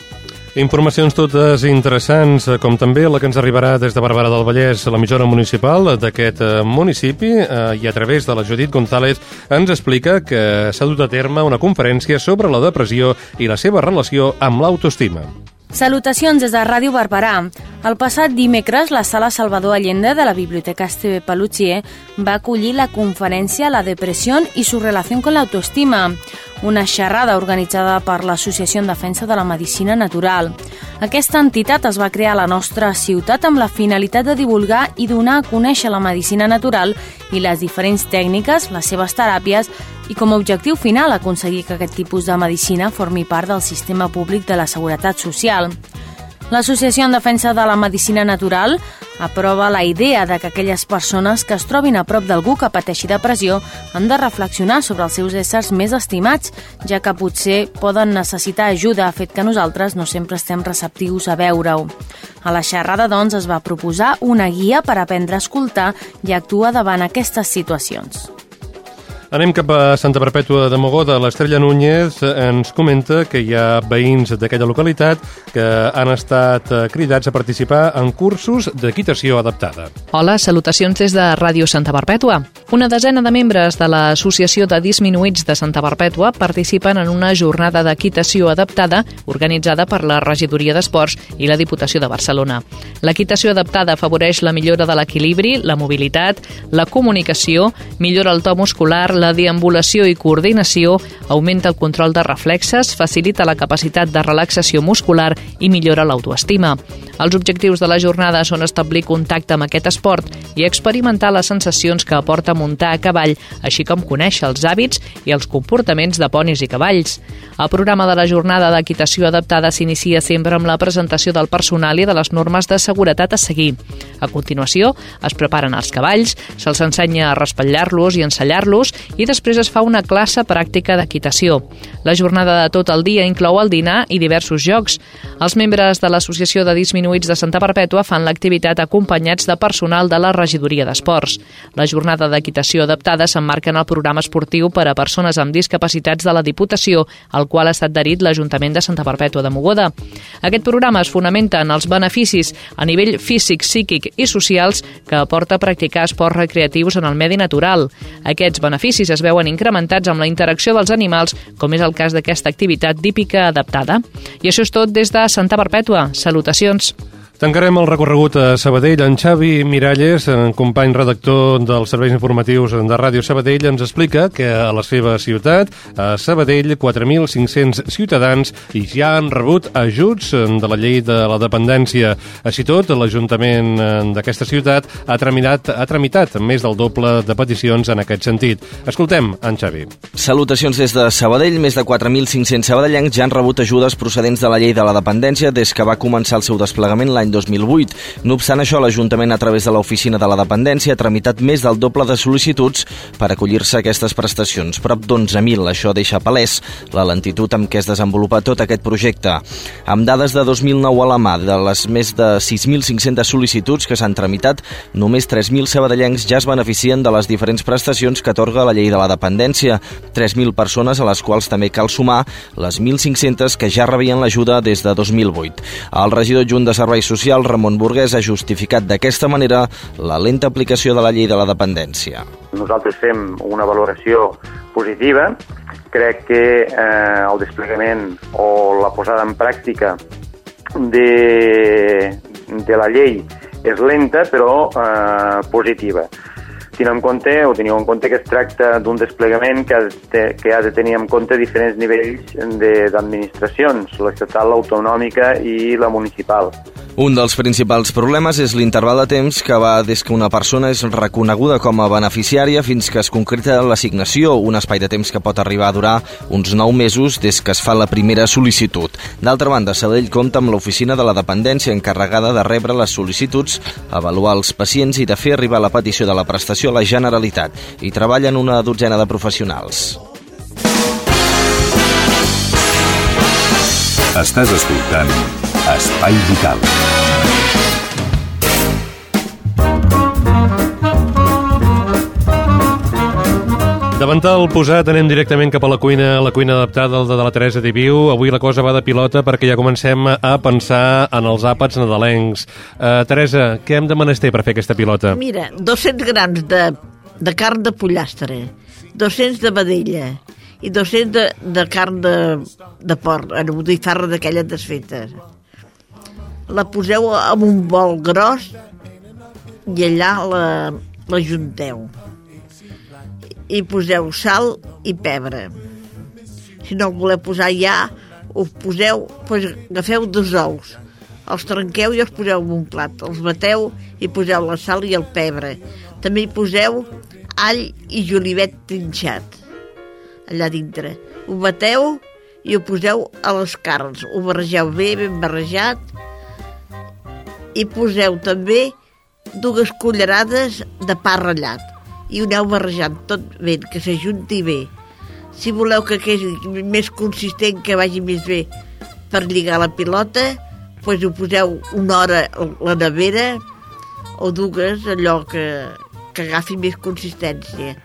Informacions totes interessants, eh, com també la que ens arribarà des de Barberà del Vallès, l'emissora municipal d'aquest eh, municipi, eh, i a través de la Judit González ens explica que s'ha dut a terme una conferència sobre la depressió i la seva relació amb l'autoestima. Salutacions des de Ràdio Barberà. El passat dimecres, la Sala Salvador Allende de la Biblioteca Esteve Paluchier va acollir la conferència La depressió i su relació con l'autoestima, una xerrada organitzada per l'Associació en Defensa de la Medicina Natural. Aquesta entitat es va crear a la nostra ciutat amb la finalitat de divulgar i donar a conèixer la medicina natural i les diferents tècniques, les seves teràpies i com a objectiu final aconseguir que aquest tipus de medicina formi part del sistema públic de la seguretat social. L'Associació en Defensa de la Medicina Natural aprova la idea de que aquelles persones que es trobin a prop d'algú que pateixi depressió han de reflexionar sobre els seus éssers més estimats, ja que potser poden necessitar ajuda, fet que nosaltres no sempre estem receptius a veure-ho. A la xerrada, doncs, es va proposar una guia per aprendre a escoltar i actuar davant aquestes situacions. Anem cap a Santa Perpètua de Mogoda. L'Estrella Núñez ens comenta que hi ha veïns d'aquella localitat que han estat eh, cridats a participar en cursos d'equitació adaptada. Hola, salutacions des de Ràdio Santa Perpètua. Una desena de membres de l'Associació de Disminuïts de Santa Perpètua participen en una jornada d'equitació adaptada organitzada per la Regidoria d'Esports i la Diputació de Barcelona. L'equitació adaptada afavoreix la millora de l'equilibri, la mobilitat, la comunicació, millora el to muscular, la La deambulació i coordinació augmenta el control de reflexes, facilita la capacitat de relaxació muscular i millora l'autoestima. Els objectius de la jornada són establir contacte amb aquest esport i experimentar les sensacions que aporta muntar a cavall, així com conèixer els hàbits i els comportaments de ponis i cavalls. El programa de la jornada d'equitació adaptada s'inicia sempre amb la presentació del personal i de les normes de seguretat a seguir. A continuació, es preparen els cavalls, se'ls ensenya a respatlar-los i ensellar-los i després es fa una classe pràctica d'equitació. La jornada de tot el dia inclou el dinar i diversos jocs. Els membres de l'Associació de Disminuïts de Santa Perpètua fan l'activitat acompanyats de personal de la regidoria d'esports. La jornada d'equitació adaptada s'emmarca en el programa esportiu per a persones amb discapacitats de la Diputació, al qual ha estat adherit l'Ajuntament de Santa Perpètua de Mogoda. Aquest programa es fonamenta en els beneficis a nivell físic, psíquic i socials que aporta practicar esports recreatius en el medi natural. Aquests beneficis es veuen incrementats amb la interacció dels animals, com és el cas d'aquesta activitat típica adaptada. I això és tot des de Santa Perpètua. Salutacions! Tancarem el recorregut a Sabadell. En Xavi Miralles, en company redactor dels serveis informatius de Ràdio Sabadell, ens explica que a la seva ciutat, a Sabadell, 4.500 ciutadans ja han rebut ajuts de la llei de la dependència. Així tot, l'Ajuntament d'aquesta ciutat ha tramitat, ha tramitat més del doble de peticions en aquest sentit. Escoltem en Xavi. Salutacions des de Sabadell. Més de 4.500 sabadellencs ja han rebut ajudes procedents de la llei de la dependència des que va començar el seu desplegament l'any l'any 2008. No obstant això, l'Ajuntament, a través de l'Oficina de la Dependència, ha tramitat més del doble de sol·licituds per acollir-se a aquestes prestacions, prop d'11.000. Això deixa palès la lentitud amb què es desenvolupa tot aquest projecte. Amb dades de 2009 a la mà, de les més de 6.500 sol·licituds que s'han tramitat, només 3.000 sabadellencs ja es beneficien de les diferents prestacions que atorga la llei de la dependència. 3.000 persones a les quals també cal sumar les 1.500 que ja rebien l'ajuda des de 2008. El regidor junt de Serveis Social, Ramon Burguès, ha justificat d'aquesta manera la lenta aplicació de la llei de la dependència. Nosaltres fem una valoració positiva. Crec que eh, el desplegament o la posada en pràctica de, de la llei és lenta però eh, positiva. Teniu en compte, o teniu en compte que es tracta d'un desplegament que ha, de, que ha de tenir en compte diferents nivells d'administracions, l'estatal, l'autonòmica i la municipal. Un dels principals problemes és l'interval de temps que va des que una persona és reconeguda com a beneficiària fins que es concreta l'assignació, un espai de temps que pot arribar a durar uns 9 mesos des que es fa la primera sol·licitud. D'altra banda, Sabadell compta amb l'oficina de la dependència encarregada de rebre les sol·licituds, avaluar els pacients i de fer arribar la petició de la prestació a la Generalitat. I treballen una dotzena de professionals. Estàs escoltant Espai Vital. Davant el posat anem directament cap a la cuina, la cuina adaptada de la Teresa Diviu. Avui la cosa va de pilota perquè ja comencem a pensar en els àpats nadalencs. Uh, Teresa, què hem de menester per fer aquesta pilota? Mira, 200 grams de, de carn de pollastre, 200 de vedella i 200 de, de carn de, de porc, en botifarra d'aquelles desfetes. La poseu en un bol gros i allà la, la junteu i poseu sal i pebre. Si no el voleu posar ja, us poseu, doncs agafeu dos ous, els trenqueu i els poseu en un plat, els bateu i poseu la sal i el pebre. També hi poseu all i julivet trinxat allà dintre. Ho bateu i ho poseu a les carns. Ho barregeu bé, ben barrejat i poseu també dues cullerades de pa ratllat i ho aneu barrejant tot bé, que s'ajunti bé. Si voleu que quedi més consistent, que vagi més bé per lligar la pilota, doncs ho poseu una hora a la nevera o dues, allò que, que agafi més consistència.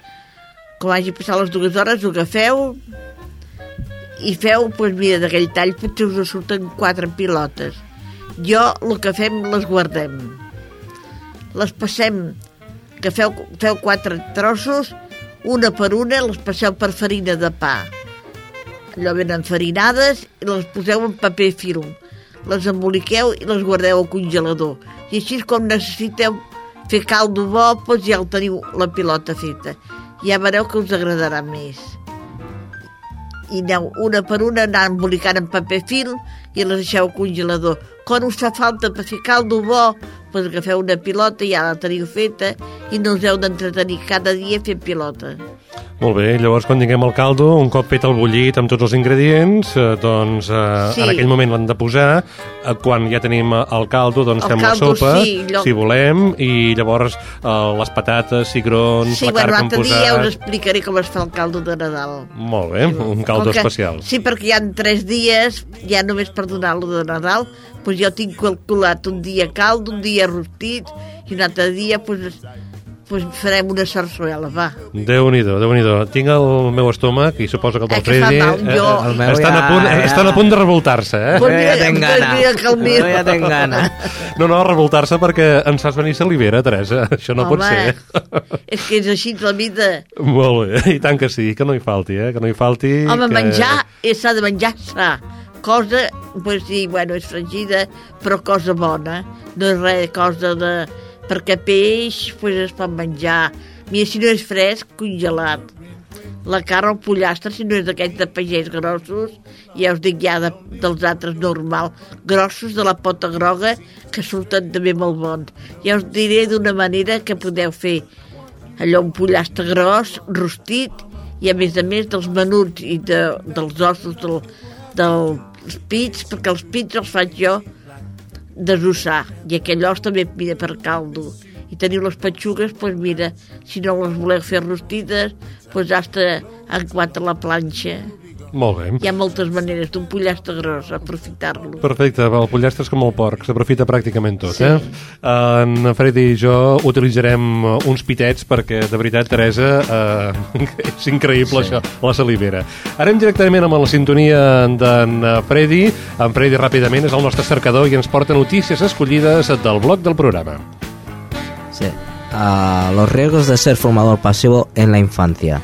Quan hagi passat les dues hores, ho agafeu i feu, doncs mira, d'aquell tall potser us surten quatre pilotes. Jo, el que fem, les guardem. Les passem que feu, feu quatre trossos, una per una, les passeu per farina de pa. Allò ben enfarinades i les poseu en paper film. Les emboliqueu i les guardeu al congelador. I així com necessiteu fer caldo bo, doncs ja el teniu la pilota feta. ja veureu que us agradarà més. I aneu una per una anar embolicant en paper fil i les deixeu al congelador. Quan us fa falta per fer caldo bo, doncs agafeu una pilota, ja la teniu feta, i no us heu d'entretenir cada dia fent pilota. Molt bé, llavors quan tinguem el caldo, un cop fet el bullit amb tots els ingredients, eh, doncs eh, Sí. en aquell moment l'hem de posar, eh, quan ja tenim el caldo, doncs El fem caldo, la sopa, sí, allò- si volem, i llavors eh, les patates, cigrons, Sí, la bueno, carn que hem l'altre dia posat... us explicaré com es fa el caldo de Nadal. Molt bé, un caldo que- especial. Sí, perquè hi ha tres dies, ja només per donar-lo de Nadal, doncs jo tinc calculat un dia caldo, un dia rostit, i un altre dia doncs, doncs farem una sarsuela, va. Déu-n'hi-do, déu nhi déu Tinc el meu estómac i suposo que el del Eh, Freddy jo- eh, El meu estan, ja- a punt, ja- estan a punt de revoltar-se, eh? Pues mira, pues mira que el meu. Jo ja tinc gana. No, no, revoltar-se perquè ens fas venir salivera, Teresa. [laughs] Això no pot Home, ser. És que és així la vida. Molt bé, i tant que sí, que no hi falti, eh? Que no hi falti... Home, que... menjar eh, s'ha de menjar sa. Cosa, pues sí, bueno, és fregida, però cosa bona. No és res, cosa de... Perquè peix, pues es pot menjar. Mira, si no és fresc, congelat. La carn o pollastre, si no és d'aquests de pagès grossos, ja us dic ja de, dels altres normal, grossos de la pota groga, que surten també molt bons. Ja us diré d'una manera que podeu fer allò un pollastre gros, rostit, i a més a més dels menuts i de, dels ossos del, dels pits, perquè els pits els faig jo desossar, i aquell os també mira per caldo. I teniu les petxugues, doncs mira, si no les voleu fer rostides, doncs hasta en quatre a la planxa. Molt bé. Hi ha moltes maneres d'un pollastre gros, aprofitar-lo. Perfecte, el pollastre és com el porc, s'aprofita pràcticament tot, Sí. eh? En Freddy i jo utilitzarem eh, uns pitets perquè, de veritat, Teresa, eh, [laughs] és increïble sí. això, la salivera. Anem directament amb la sintonia d'en Freddy. En Freddy, ràpidament, és el nostre cercador i ens porta notícies escollides del blog del programa. Sí. Ah, los riesgos de ser fumador pasivo en la infancia.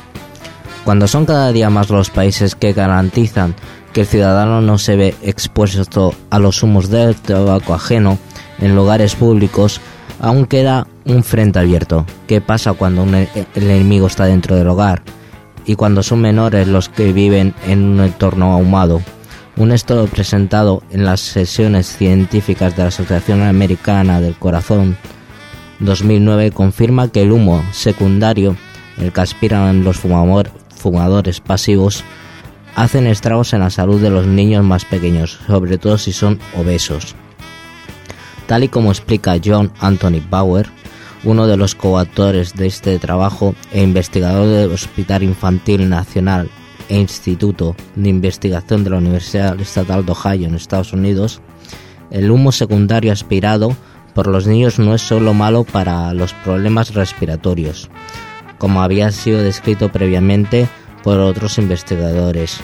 Cuando son cada día más los países que garantizan que el ciudadano no se ve expuesto a los humos del tabaco ajeno en lugares públicos, aún queda un frente abierto. ¿Qué pasa cuando un e- el enemigo está dentro del hogar? Y cuando son menores los que viven en un entorno ahumado. Un estudio presentado en las sesiones científicas de la Asociación Americana del Corazón 2009 confirma que el humo secundario, el que aspiran los fumador- fumadores pasivos, hacen estragos en la salud de los niños más pequeños, sobre todo si son obesos. Tal y como explica John Anthony Bauer, uno de los coautores de este trabajo e investigador del Hospital Infantil Nacional e Instituto de Investigación de la Universidad Estatal de Ohio en Estados Unidos, el humo secundario aspirado por los niños no es solo malo para los problemas respiratorios, como había sido descrito previamente por otros investigadores.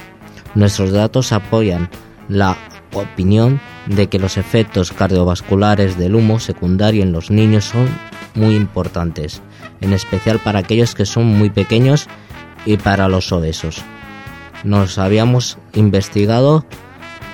Nuestros datos apoyan la opinión de que los efectos cardiovasculares del humo secundario en los niños son muy importantes, en especial para aquellos que son muy pequeños y para los obesos. Nos habíamos investigado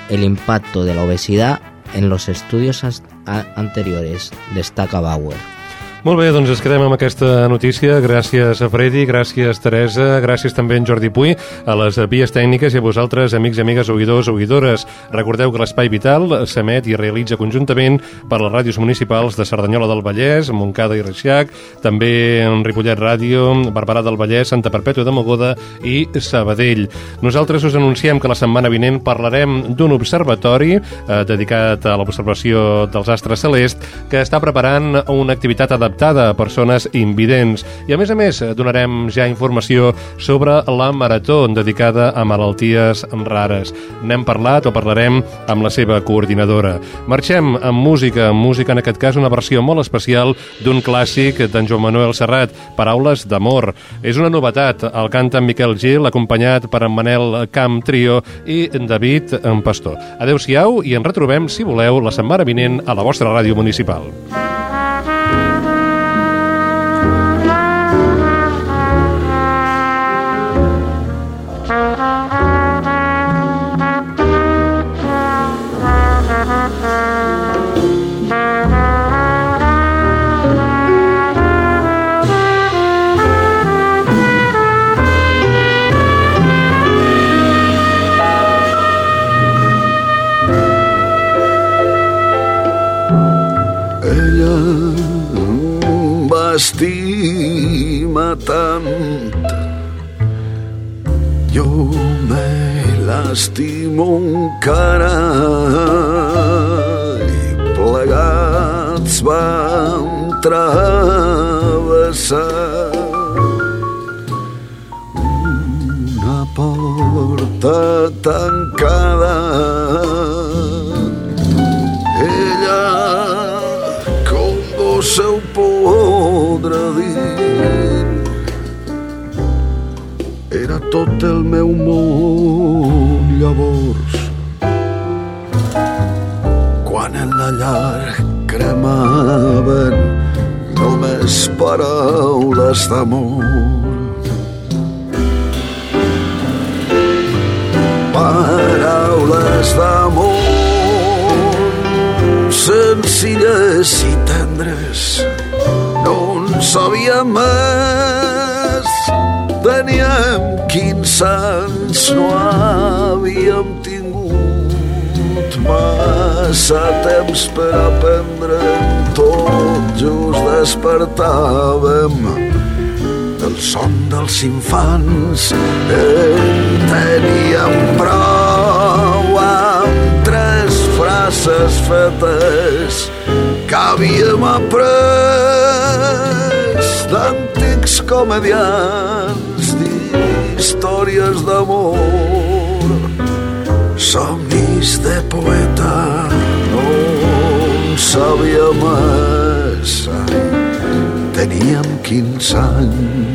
el impacto de la obesidad en los estudios anteriores, destaca Bauer. Molt bé, doncs ens quedem amb aquesta notícia. Gràcies a Freddy, gràcies Teresa, gràcies també a en Jordi Puy, a les vies tècniques i a vosaltres, amics i amigues, oïdors, oïdores. Recordeu que l'Espai Vital s'emet i realitza conjuntament per les ràdios municipals de Cerdanyola del Vallès, Montcada i Reixac, també en Ripollet Ràdio, Barberà del Vallès, Santa Perpètua de Mogoda i Sabadell. Nosaltres us anunciem que la setmana vinent parlarem d'un observatori eh, dedicat a l'observació dels astres celest que està preparant una activitat adaptada a persones invidents. I a més a més eh, donarem ja informació sobre la marató dedicada a malalties rares. N'hem parlat o parlarem amb la seva coordinadora. Marxem amb música, amb música en aquest cas una versió molt especial d'un clàssic d'en Joan Manuel Serrat, Paraules d'amor. És una novetat, el canta en Miquel Gil, acompanyat per en Manel Camp Trio i en David en Pastor. Adeu-siau i ens retrobem, si voleu, la setmana vinent a la vostra ràdio municipal. M'estima tant. Jo me l'estimo encara i plegats vam travessar una porta tancada tot el meu món llavors. Quan en la llar cremaven només paraules d'amor. Paraules d'amor senzilles i tendres no en sabíem més teníem 15 anys no havíem tingut massa temps per aprendre tot. Just despertàvem del son dels infants. En teníem prou amb tres frases fetes que havíem après d'antics comedians d'històries d'amor. Somnis de poeta no en sabia massa. Teníem 15 anys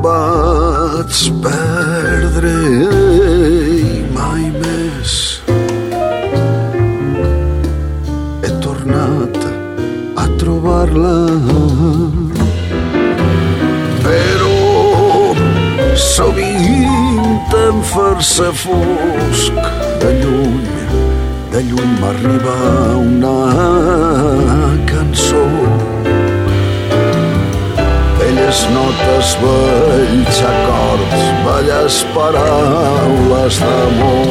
vaig perdre mai més he tornat a trobar-la però sovint em fer-se fosc de lluny, de lluny m'arriba una cançó. Belles notes, bells acords, belles paraules d'amor.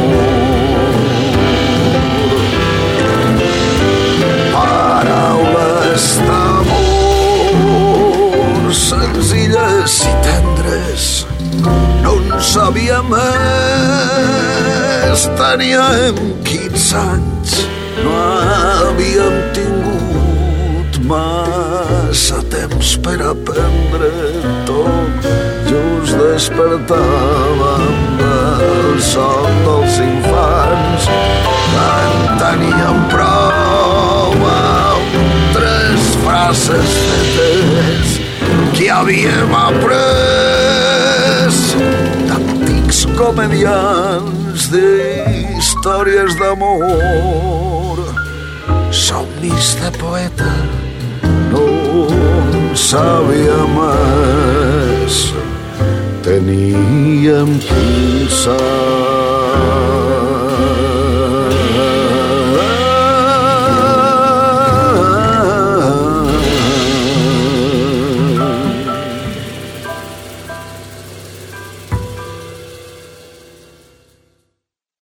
Paraules d'amor, senzilles i tendres, no en sabia més. Teníem 15 anys, no havíem tingut temps per aprendre tot. Just despertàvem del son dels infants, en teníem prou amb tres frases fetes que havíem après. D'antics comedians d'històries d'amor. Somnis de poeta no en sabia més teníem 15 anys